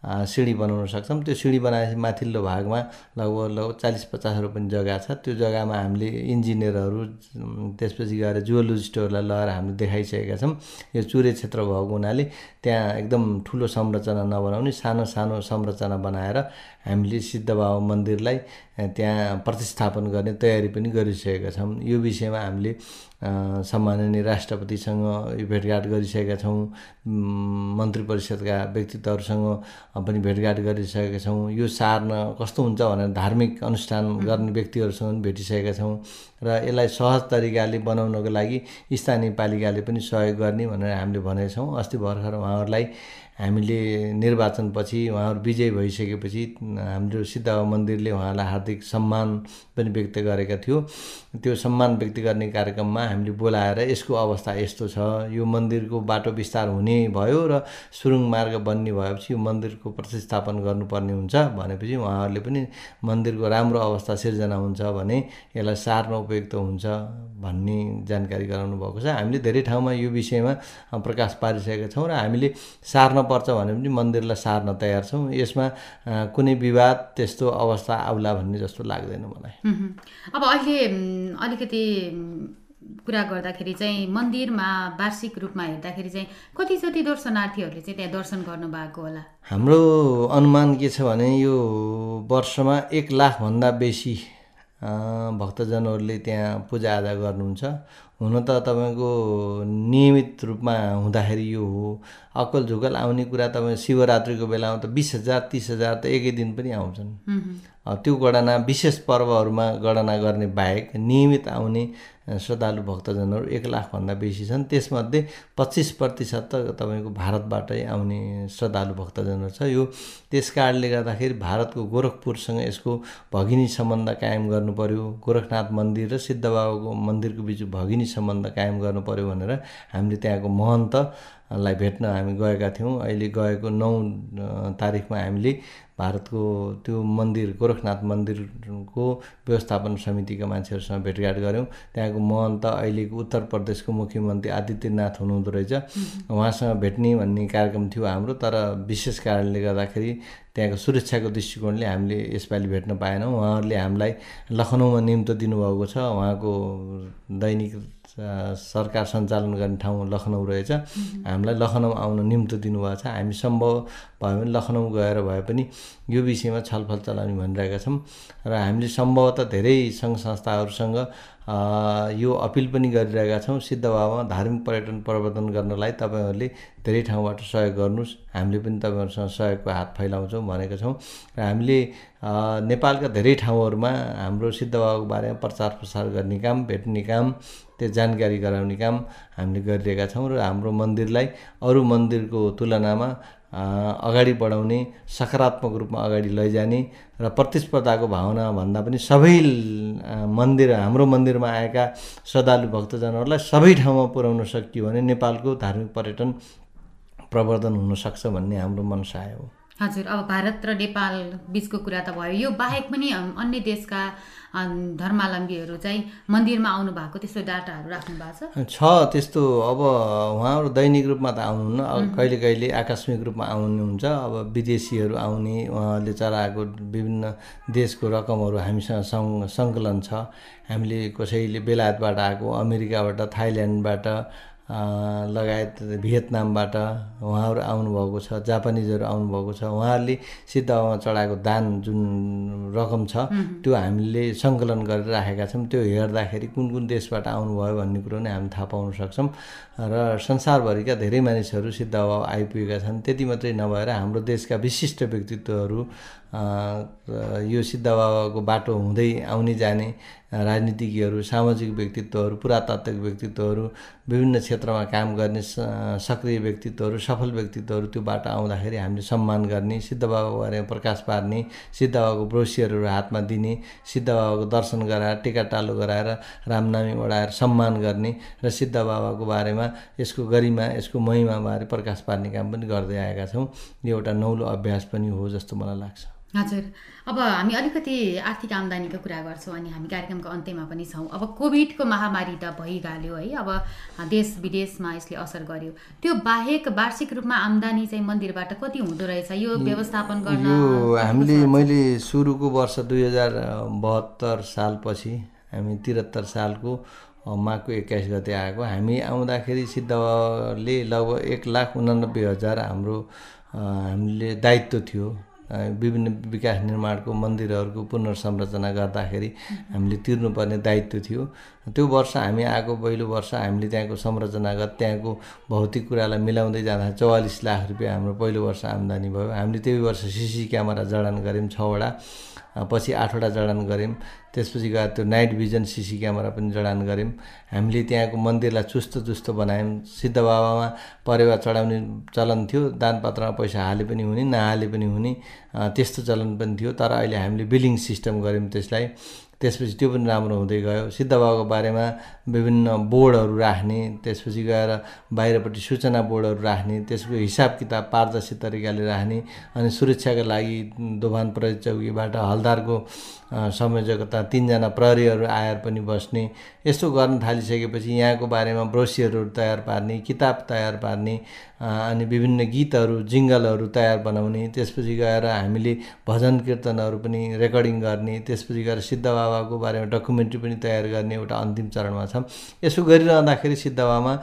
सिँढी बनाउन सक्छौँ। त्यो सिँढी बनाएपछि माथिल्लो भागमा लगभग लगभग चालिस पचास रोपनि जग्गा छ। त्यो जग्गामा हामीले इन्जिनियरहरू त्यसपछि गएर जुवोलोजिस्टहरूलाई लगाएर हामीले देखाइसकेका छौँ। यो चुरे क्षेत्र भएको हुनाले त्यहाँ एकदम ठुलो संरचना नबनाउने सानो सानो संरचना बनाएर हामीले सिद्ध बाबा मन्दिरलाई त्यहाँ प्रतिस्थापन गर्ने तयारी पनि गरिसकेका छौँ। यो विषयमा हामीले सम्माननीय राष्ट्रपतिसँग भेटघाट गरिसकेका छौँ। मन्त्री परिषदका व्यक्तित्वहरूसँग पनि भेटघाट गरिसकेका छौँ। यो सार्न कस्तो हुन्छ भनेर धार्मिक अनुष्ठान गर्ने व्यक्तिहरूसँग पनि भेटिसकेका छौँ र यसलाई सहज तरिकाले बनाउनको लागि स्थानीय पालिकाले पनि सहयोग गर्ने भनेर हामीले भनेका छौँ। अस्ति भर्खर उहाँहरूलाई हामीले निर्वाचनपछि उहाँहरू विजय भइसकेपछि हाम्रो सिद्ध मन्दिरले उहाँलाई हार्दिक सम्मान पनि व्यक्त गरेका थियो। त्यो सम्मान व्यक्त गर्ने कार्यक्रममा हामीले बोलाएर यसको अवस्था यस्तो छ। यो मन्दिरको बाटो विस्तार हुने भयो र सुरुङ मार्ग बन्ने भएपछि यो मन्दिरको प्रतिस्थापन गर्नुपर्ने हुन्छ भनेपछि उहाँहरूले पनि मन्दिरको राम्रो अवस्था सिर्जना हुन्छ भने यसलाई सार्न उपयुक्त हुन्छ भन्ने जानकारी गराउनु भएको छ। हामीले धेरै ठाउँमा यो विषयमा प्रकाश पारिसकेका छौँ र हामीले सार्न पर्छ भने पनि मन्दिरलाई सार्न तयार छौँ। यसमा कुनै विवाद त्यस्तो अवस्था आउला भन्ने जस्तो लाग्दैन मलाई। अब अहिले अलिकति कुरा गर्दाखेरि चाहिँ मन्दिरमा वार्षिक रूपमा हेर्दाखेरि चाहिँ कति जति दर्शनार्थीहरूले चाहिँ त्यहाँ दर्शन गर्नुभएको होला? हाम्रो अनुमान के छ भने यो वर्षमा एक लाखभन्दा बेसी भक्तजनहरूले त्यहाँ पूजाआजा गर्नुहुन्छ। हुन त तपाईँको नियमित रूपमा हुँदाखेरि यो हो। अक्कल झुकल आउने कुरा तपाईँ शिवरात्रिको बेलामा त बिस हजार तिस हजार त एकै दिन पनि आउँछन्। त्यो गणना विशेष पर्वहरूमा गणना गर्ने बाहेक नियमित आउने श्रद्धालु भक्तजनहरू एक लाखभन्दा बेसी छन्। त्यसमध्ये पच्चिस प्रतिशत त तपाईँको भारतबाटै आउने श्रद्धालु भक्तजनहरू छ। यो त्यस कारणले गर्दाखेरि भारतको गोरखपुरसँग यसको भगिनी सम्बन्ध कायम गर्नु पर्यो गोरखनाथ मन्दिर र सिद्ध बाबाको मन्दिरको बिच भगिनी सम्बन्ध कायम गर्नु पर्यो भनेर हामीले त्यहाँको महन्तलाई भेट्न हामी गएका थियौँ। अहिले गएको नौ तारिकमा हामीले भारतको त्यो मन्दिर गोरखनाथ मन्दिरको व्यवस्थापन समितिका मान्छेहरूसँग भेटघाट गऱ्यौँ। त्यहाँको महन्त अहिलेको उत्तर प्रदेशको मुख्यमन्त्री आदित्यनाथ हुनुहुँदो रहेछ। उहाँसँग भेट्ने भन्ने कार्यक्रम थियो हाम्रो तर विशेष कारणले गर्दाखेरि त्यहाँको सुरक्षाको दृष्टिकोणले हामीले यसपालि भेट्न पाएनौँ। उहाँहरूले हामीलाई लखनऊमा निम्तो दिनुभएको छ। उहाँको दैनिक सरकार सञ्चालन गर्ने ठाउँ लखनऊ रहेछ। हामीलाई लखनऊ आउन निम्तो दिनुभएको छ। हामी सम्भव भयो भने लखनऊ गएर भए पनि यो विषयमा छलफल चलाउने भनिरहेका छौँ। र हामीले सम्भवतः धेरै सङ्घ संस्थाहरूसँग यो अपिल पनि गरिरहेका छौँ। सिद्ध बाबामा धार्मिक पर्यटन प्रवर्धन गर्नलाई तपाईँहरूले धेरै ठाउँबाट सहयोग गर्नुहोस्। हामीले पनि तपाईँहरूसँग सहयोगको हात फैलाउँछौँ भनेका छौँ। र हामीले नेपालका धेरै ठाउँहरूमा हाम्रो सिद्ध बाबाको बारेमा प्रचार प्रसार गर्ने काम भेट्ने काम त्यो जानकारी गराउने काम हामीले गरिरहेका छौँ र हाम्रो मन्दिरलाई अरू मन्दिरको तुलनामा अगाडि बढाउने सकारात्मक रूपमा अगाडि लैजाने र प्रतिस्पर्धाको भावना भन्दा पनि सबै मन्दिर हाम्रो मन्दिरमा आएका श्रद्धालु भक्तजनहरूलाई सबै ठाउँमा पुर्याउन सकियो भने नेपालको धार्मिक पर्यटन प्रवर्धन हुनसक्छ भन्ने हाम्रो मनसाय हो। हजुर अब भारत र नेपाल बिचको कुरा त भयो। यो बाहेक पनि अन्य देशका धर्मावलम्बीहरू चाहिँ मन्दिरमा आउनु भएको त्यस्तो डाटाहरू राख्नु भएको छ? छ त्यस्तो अब उहाँहरू दैनिक रूपमा त आउनुहुन्न। अब कहिले कहिले आकस्मिक रूपमा आउनुहुन्छ। अब विदेशीहरू आउने उहाँहरूले चलाएको विभिन्न देशको रकमहरू हामीसँग सङ् सङ्कलन छ। हामीले कसैले बेलायतबाट आएको अमेरिकाबाट थाइल्यान्डबाट लगायत भियतनामबाट उहाँहरू आउनुभएको छ जापानिजहरू आउनुभएको छ। उहाँहरूले सिद्धबाबामा चढाएको दान जुन रकम छ त्यो हामीले सङ्कलन गरेर राखेका छौँ। त्यो हेर्दाखेरि कुन कुन देशबाट आउनुभयो भन्ने कुरो नै हामी थाहा पाउन सक्छौँ। र संसारभरिका धेरै मानिसहरू सिद्ध बाबा आइपुगेका छन्। त्यति मात्रै नभएर हाम्रो देशका विशिष्ट व्यक्तित्वहरू यो सिद्ध बाबाको बाटो हुँदै आउने जाने राजनीतिज्ञहरू सामाजिक व्यक्तित्वहरू पुरातात्विक व्यक्तित्वहरू विभिन्न क्षेत्रमा काम गर्ने सक्रिय व्यक्तित्वहरू सफल व्यक्तित्वहरू त्यो बाटो आउँदाखेरि हामीले सम्मान गर्ने सिद्ध बाबाको बारेमा प्रकाश पार्ने सिद्ध बाबाको ब्रोसियरहरू हातमा दिने सिद्ध बाबाको दर्शन गराएर टिका टालो गराएर रामनामी ओढाएर सम्मान गर्ने र सिद्ध बाबाको बारेमा यसको गरिमा यसको महिमाबारे प्रकाश पार्ने काम पनि गर्दै आएका छौँ। यो एउटा नौलो अभ्यास पनि हो जस्तो मलाई लाग्छ। हजुर। अब हामी अलिकति आर्थिक आम्दानीको कुरा गर्छौँ अनि हामी कार्यक्रमको अन्त्यमा पनि छौँ। अब कोभिडको महामारी त भइहाल्यो है। अब देश विदेशमा यसले असर गर्यो। त्यो बाहेक वार्षिक रूपमा आम्दानी चाहिँ मन्दिरबाट कति हुँदो रहेछ? यो व्यवस्थापन गर्न यो हामीले मैले सुरुको वर्ष दुई हजार बहत्तर सालपछि हामी त्रिहत्तर सालको माघको एक्काइस गते आएको। हामी आउँदाखेरि सिद्धले लगभग एक लाख उनानब्बे हजार हाम्रो हामीले दायित्व थियो। विभिन्न विकास निर्माणको मन्दिरहरूको पुनर्संरचना गर्दाखेरि हामीले तिर्नुपर्ने दायित्व थियो। त्यो वर्ष हामी आएको पहिलो वर्ष हामीले त्यहाँको संरचनागत त्यहाँको भौतिक कुरालाई मिलाउँदै जाँदा चौवालिस लाख रुपियाँ हाम्रो पहिलो वर्ष आम्दानी भयो। हामीले त्यही वर्ष सिसी क्यामेरा जडान गऱ्यौँ छवटा पछि आठवटा जडान गऱ्यौँ। त्यसपछि गएर त्यो नाइट भिजन सिसी क्यामेरा पनि जडान गऱ्यौँ। हामीले त्यहाँको मन्दिरलाई चुस्त चुस्त बनायौँ। सिद्ध बाबामा परेवा चढाउने चलन थियो दानपत्रमा पैसा हाले पनि हुने नहाले पनि हुने त्यस्तो चलन पनि थियो। तर अहिले हामीले बिलिङ सिस्टम गऱ्यौँ त्यसलाई। त्यसपछि त्यो पनि राम्रो हुँदै गयो। सिद्ध बाबाको बारेमा विभिन्न बोर्डहरू राख्ने त्यसपछि गएर बाहिरपट्टि सूचना बोर्डहरू राख्ने त्यसको हिसाब किताब पारदर्शी तरिकाले राख्ने अनि सुरक्षाका लागि दोभान प्रहरी चौकीबाट हलदारको संयोजकता तिनजना प्रहरीहरू आएर पनि बस्ने यस्तो गर्न थालिसकेपछि यहाँको बारेमा ब्रोसियरहरू तयार पार्ने किताब तयार पार्ने अनि विभिन्न गीतहरू जिङ्गलहरू तयार बनाउने त्यसपछि गएर हामीले भजन कीर्तनहरू पनि रेकर्डिङ गर्ने त्यसपछि गएर सिद्ध बाबाको बारेमा डकुमेन्ट्री पनि तयार गर्ने एउटा अन्तिम चरणमा छ। यसो गरिरहँदाखेरि सिद्ध बाबामा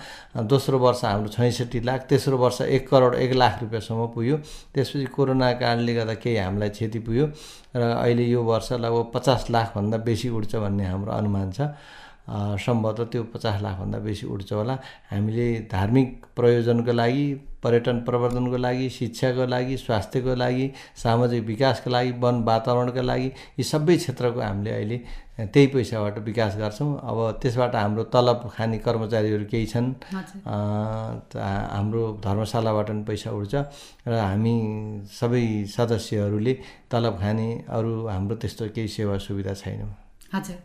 दोस्रो वर्ष हाम्रो छैसठी लाख तेस्रो वर्ष एक करोड एक लाख रुपियाँसम्म पुग्यो। त्यसपछि कोरोना कारणले गर्दा केही हामीलाई क्षति पुग्यो। र अहिले यो वर्ष लगभग पचास लाखभन्दा बेसी उठ्छ भन्ने हाम्रो अनुमान छ। सम्भवतः त्यो पचास लाखभन्दा बेसी उठ्छ होला। हामीले धार्मिक प्रयोजनको लागि पर्यटन प्रवर्धनको लागि शिक्षाको लागि स्वास्थ्यको लागि सामाजिक विकासको लागि वन वातावरणको लागि यी सबै क्षेत्रको हामीले अहिले त्यही पैसाबाट विकास गर्छौँ। अब त्यसबाट हाम्रो तलब खाने कर्मचारीहरू केही छन्। हाम्रो धर्मशालाबाट पनि पैसा उठ्छ र हामी सबै सदस्यहरूले तलब खाने अरू हाम्रो त्यस्तो केही सेवा सुविधा छैन। हजुर।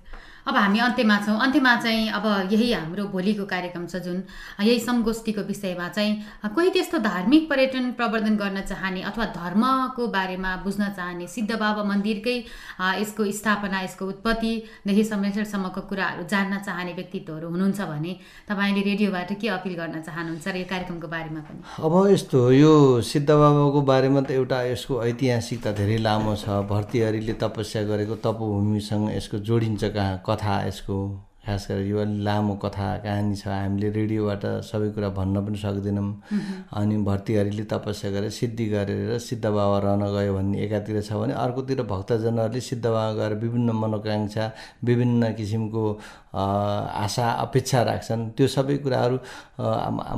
अब हामी अन्त्यमा छौँ। अन्त्यमा चाहिँ अब यही हाम्रो भोलिको कार्यक्रम छ जुन यही सङ्गोष्ठीको विषयमा चाहिँ कोही त्यस्तो धार्मिक पर्यटन प्रवर्धन गर्न चाहने अथवा धर्मको बारेमा बुझ्न चाहने सिद्ध बाबा मन्दिरकै यसको स्थापना यसको उत्पत्तिदेखि संरक्षणसम्मको कुराहरू जान्न चाहने व्यक्तित्वहरू हुनुहुन्छ भने तपाईँले रेडियोबाट के अपिल गर्न चाहनुहुन्छ र यो कार्यक्रमको बारेमा पनि? अब यस्तो यो सिद्ध बाबाको बारेमा त एउटा यसको ऐतिहासिकता धेरै लामो छ। भर्तृहरिले तपस्या गरेको तपोभूमिसँग यसको जोडिन्छ कहाँ कथा यसको खास गरेर यो लामो कथा कहानी छ हामीले रेडियोबाट सबै कुरा भन्न पनि सक्दैनौँ। अनि भर्तिहरीले तपस्या गरेर सिद्धि गरेर सिद्ध बाबा रहन गयो भन्ने एकातिर छ भने अर्कोतिर भक्तजनहरूले सिद्ध बाबा गएर विभिन्न मनोकाङ्क्षा विभिन्न किसिमको आशा अपेक्षा राख्छन्। त्यो सबै कुराहरू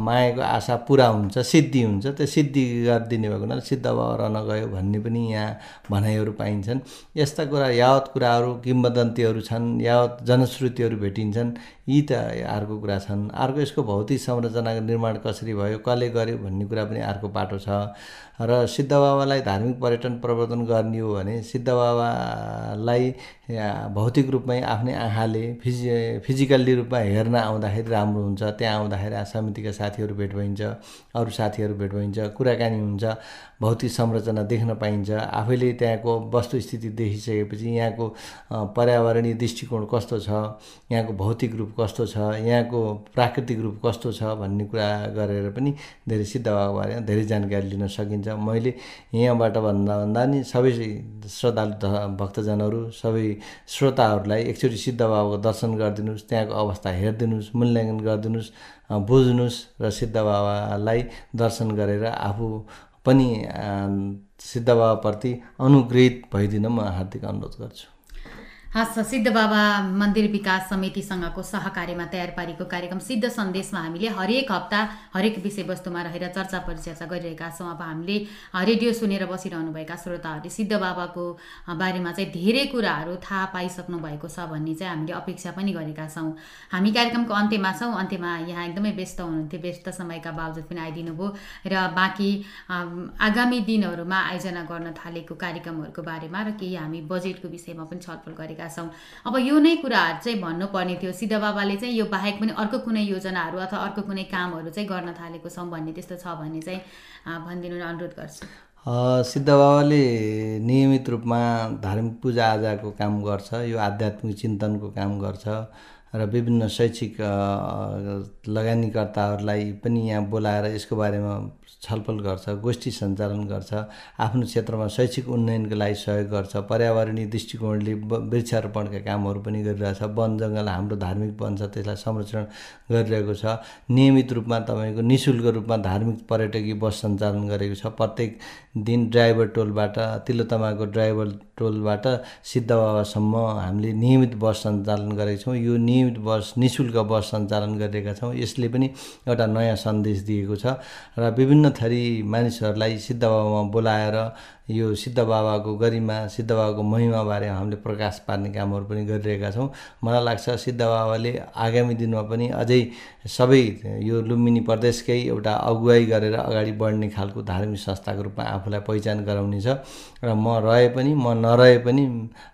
मायाको आशा पुरा हुन्छ सिद्धि हुन्छ। त्यो सिद्धि गरिदिने भएको हुनाले सिद्ध बाबा रहन गयो भन्ने पनि यहाँ भनाइहरू पाइन्छन्। यस्ता कुरा यावत कुराहरू किम्बदन्तीहरू छन् यावत जनश्रुतिहरू भेटिन्छन्। यी त अर्को कुरा छन्। अर्को यसको भौतिक संरचनाको निर्माण कसरी भयो कसले गर्यो भन्ने कुरा पनि अर्को पाटो छ। र सिद्ध बाबालाई धार्मिक पर्यटन प्रवर्धन गर्ने हो भने सिद्ध बाबालाई या, भौतिक रूपमै आफ्नै आँखाले फिजि फिजिकल्ली रूपमा हेर्न आउँदाखेरि राम्रो हुन्छ। त्यहाँ आउँदाखेरि समितिका साथीहरू भेट भइन्छ अरू साथीहरू भेट भइन्छ कुराकानी हुन्छ भौतिक संरचना देख्न पाइन्छ। आफैले त्यहाँको वस्तुस्थिति देखिसकेपछि यहाँको पर्यावरणीय दृष्टिकोण कस्तो छ? यहाँको भौतिक रूप कस्तो छ यहाँको प्राकृतिक रूप कस्तो छ भन्ने कुरा गरेर पनि धेरै सिद्ध बाबाको बारेमा धेरै जानकारी लिन सकिन्छ। मैले यहाँबाट भन्दा भन्दा नि सबै श्रद्धालु भक्तजनहरू सबै श्रोताहरूलाई एकचोटि सिद्ध बाबाको दर्शन गरिदिनुहोस् त्यहाँको अवस्था हेरिदिनुहोस् मूल्याङ्कन गरिदिनुहोस् बुझ्नुहोस् र सिद्ध बाबालाई दर्शन गरेर आफू पनि अ, सिद्ध बाबाप्रति अनुग्रहित भइदिन म हार्दिक अनुरोध गर्छु। हस् सिद्ध बाबा मन्दिर विकास समितिसँगको सहकार्यमा तयार पारेको कार्यक्रम सिद्ध सन्देशमा हामीले हरेक हप्ता हरेक विषयवस्तुमा रहेर चर्चा परिचर्चा गरिरहेका छौँ। अब हामीले रेडियो सुनेर बसिरहनुभएका श्रोताहरूले सिद्ध बाबाको बारेमा चाहिँ धेरै कुराहरू थाहा पाइसक्नु भएको छ भन्ने चाहिँ हामीले अपेक्षा पनि गरेका छौँ। हामी कार्यक्रमको अन्त्यमा छौँ। अन्त्यमा यहाँ एकदमै व्यस्त हुनुहुन्थ्यो। व्यस्त समयका बावजुद पनि आइदिनु भयो र बाँकी आगामी दिनहरूमा आयोजना गर्न थालेको कार्यक्रमहरूको बारेमा र केही हामी बजेटको विषयमा पनि छलफल गरेका छौँ अब यो नै कुराहरू चाहिँ भन्नुपर्ने थियो। सिद्ध बाबाले चाहिँ यो बाहेक पनि अर्को कुनै योजनाहरू अथवा अर्को कुनै कामहरू चाहिँ गर्न थालेको छौँ भन्ने त्यस्तो छ भने चाहिँ भनिदिनु अनुरोध गर्छु। अ, सिद्ध बाबाले नियमित रूपमा धार्मिक पूजाआजाको काम गर्छ यो आध्यात्मिक चिन्तनको काम गर्छ र विभिन्न शैक्षिक लगानीकर्ताहरूलाई पनि यहाँ बोलाएर यसको बारेमा छलफल गर्छ गोष्ठी सञ्चालन गर्छ आफ्नो क्षेत्रमा शैक्षिक उन्नयनको लागि सहयोग गर्छ पर्यावरणीय दृष्टिकोणले वृक्षारोपणका कामहरू पनि गरिरहेछ वन जङ्गल हाम्रो धार्मिक वन छ त्यसलाई संरक्षण गरिरहेको छ। नियमित रूपमा तपाईँको नि शुल्क रूपमा धार्मिक पर्यटकीय बस सञ्चालन गरेको छ। प्रत्येक दिन ड्राइभर टोलबाट तिलोतमाको ड्राइभर टोलबाट सिद्ध बाबासम्म हामीले नियमित बस सञ्चालन गरेका छौँ। यो नियमित बस नि शुल्क बस सञ्चालन गरिरहेका छौँ। यसले पनि एउटा नयाँ सन्देश दिएको छ। र विभिन्न थरी मानिसहरूलाई सिद्ध बाबामा बोलाएर यो सिद्ध बाबाको गरिमा सिद्ध बाबाको महिमाबारे हामीले प्रकाश पार्ने कामहरू पनि गरिरहेका छौँ। मलाई लाग्छ सिद्ध बाबाले आगामी दिनमा पनि अझै सबै यो लुम्बिनी प्रदेशकै एउटा अगुवाई गरेर अगाडि बढ्ने खालको धार्मिक संस्थाको रूपमा आफूलाई पहिचान गराउनेछ र म रहे पनि म नरहे पनि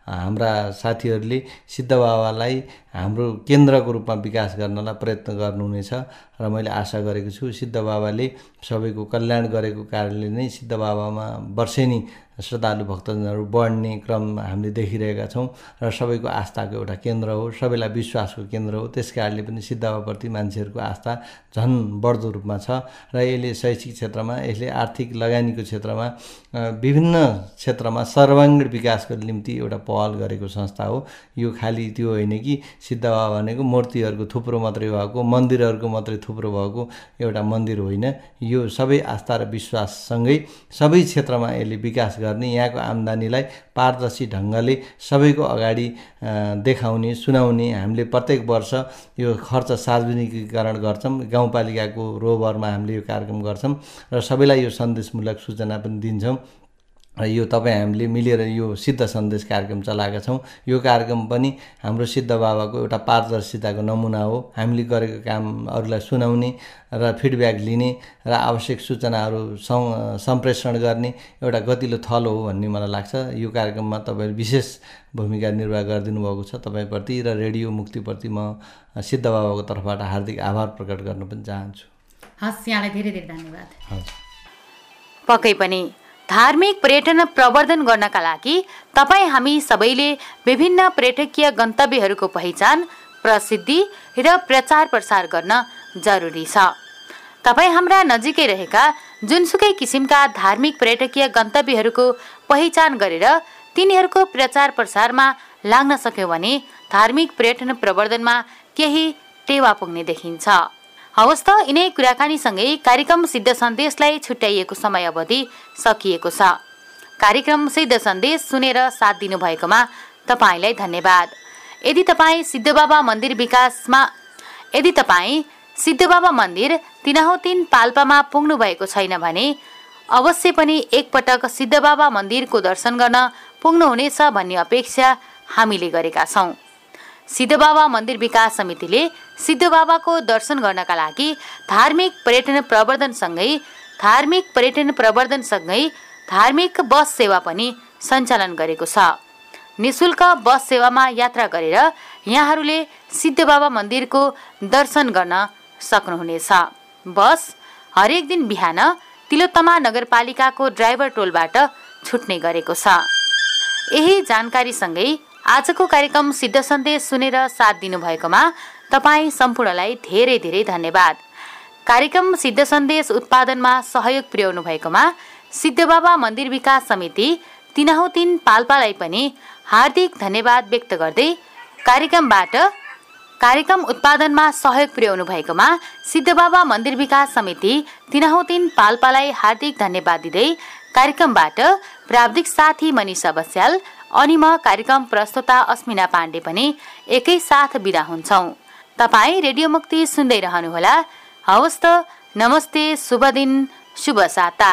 हाम्रा साथीहरूले सिद्ध बाबालाई हाम्रो केन्द्रको रूपमा विकास गर्नलाई प्रयत्न गर्नुहुनेछ र मैले आशा गरेको छु सिद्ध बाबाले सबैको कल्याण गरेको कारणले नै सिद्ध बाबामा वर्षेनी beginning श्रद्धालु भक्तजनहरू बढ्ने क्रम हामीले देखिरहेका छौँ र सबैको आस्थाको एउटा केन्द्र हो सबैलाई विश्वासको केन्द्र हो। त्यस कारणले पनि सिद्ध बाबाप्रति मान्छेहरूको आस्था झन् बढ्दो रूपमा छ र यसले शैक्षिक क्षेत्रमा यसले आर्थिक लगानीको क्षेत्रमा विभिन्न क्षेत्रमा सर्वाङ्गीण विकासको निम्ति एउटा पहल गरेको संस्था हो। यो खालि त्यो होइन कि सिद्ध बाबा भनेको मूर्तिहरूको थुप्रो मात्रै भएको मन्दिरहरूको मात्रै थुप्रो भएको एउटा मन्दिर होइन। यो सबै आस्था र विश्वाससँगै सबै क्षेत्रमा यसले विकास गर्ने यहाँको आम्दानीलाई पारदर्शी ढङ्गले सबैको अगाडि देखाउने सुनाउने हामीले प्रत्येक वर्ष यो खर्च सार्वजनिकीकरण गर्छौँ। गाउँपालिकाको रोबरमा हामीले यो कार्यक्रम गर्छौँ र सबैलाई यो सन्देशमूलक सूचना पनि दिन्छौँ। यो तपाईँ हामीले मिलेर यो सिद्ध सन्देश कार्यक्रम चलाएका छौँ। यो कार्यक्रम पनि हाम्रो सिद्ध बाबाको एउटा पारदर्शिताको नमुना हो। हामीले गरेको काम अरूलाई सुनाउने र फिडब्याक लिने र आवश्यक सूचनाहरू सं सम्प्रेषण गर्ने एउटा गतिलो थलो हो भन्ने मलाई लाग्छ। यो कार्यक्रममा तपाईँले विशेष भूमिका निर्वाह गरिदिनु भएको छ तपाईँप्रति र रेडियो मुक्तिप्रति म सिद्ध बाबाको तर्फबाट हार्दिक आभार प्रकट गर्न पनि चाहन्छु। हस् यहाँलाई धेरै धेरै धन्यवाद। हजुर। पक्कै पनि धार्मिक पर्यटन प्रवर्धन गर्नका लागि तपाईँ हामी सबैले विभिन्न पर्यटकीय गन्तव्यहरूको पहिचान प्रसिद्धि र प्रचार प्रसार गर्न जरुरी छ। तपाईँ हाम्रा नजिकै रहेका जुनसुकै किसिमका धार्मिक पर्यटकीय गन्तव्यहरूको पहिचान गरेर तिनीहरूको प्रचार प्रसारमा लाग्न सक्यौँ भने धार्मिक पर्यटन प्रवर्धनमा केही टेवा पुग्ने देखिन्छ। हवस् त यिनै कुराकानीसँगै कार्यक्रम सिद्ध सन्देशलाई छुट्याइएको समय अवधि सकिएको छ। कार्यक्रम सिद्ध सन्देश सुनेर साथ दिनुभएकोमा तपाईँलाई धन्यवाद। यदि तपाईँ सिद्धबाबा मन्दिर विकासमा यदि तपाईँ सिद्धबाबा मन्दिर तिनाहो तिन पाल्पामा पुग्नु भएको छैन भने अवश्य पनि एकपटक सिद्धबाबा मन्दिरको दर्शन गर्न पुग्नुहुनेछ भन्ने अपेक्षा हामीले गरेका छौँ। सिद्धबाबा मन्दिर विकास समितिले सिद्धबाबाको दर्शन गर्नका लागि धार्मिक पर्यटन प्रवर्धनसँगै धार्मिक पर्यटन प्रवर्धनसँगै धार्मिक बस सेवा पनि सञ्चालन गरेको छ। निशुल्क बस सेवामा यात्रा गरेर यहाँहरूले सिद्धबाबा मन्दिरको दर्शन गर्न सक्नुहुनेछ। बस हरेक दिन बिहान तिलोत्तमा नगरपालिकाको ड्राइभर टोलबाट छुट्ने गरेको छ। यही जानकारीसँगै आजको कार्यक्रम सिद्ध सन्देश सुनेर साथ दिनुभएकोमा तपाईँ सम्पूर्णलाई धेरै धेरै धन्यवाद। कार्यक्रम सिद्ध सन्देश उत्पादनमा सहयोग पुर्याउनु भएकोमा सिद्धबाबा मन्दिर विकास समिति तिनाहु तिन पाल्पालाई पनि हार्दिक धन्यवाद व्यक्त गर्दै कार्यक्रमबाट कार्यक्रम उत्पादनमा सहयोग पुर्याउनु भएकोमा सिद्धबाबा मन्दिर विकास समिति तिनाहु तिन पाल्पालाई हार्दिक धन्यवाद दिँदै कार्यक्रमबाट प्राविधिक साथी मनिषा बस्याल अनि म कार्यक्रम प्रस्तुता अस्मिना पाण्डे पनि एकैसाथ बिदा हुन्छौँ। तपाईँ रेडियो मुक्ति सुन्दै रहनुहोला। हवस् त नमस्ते शुभ दिन शुभ साता।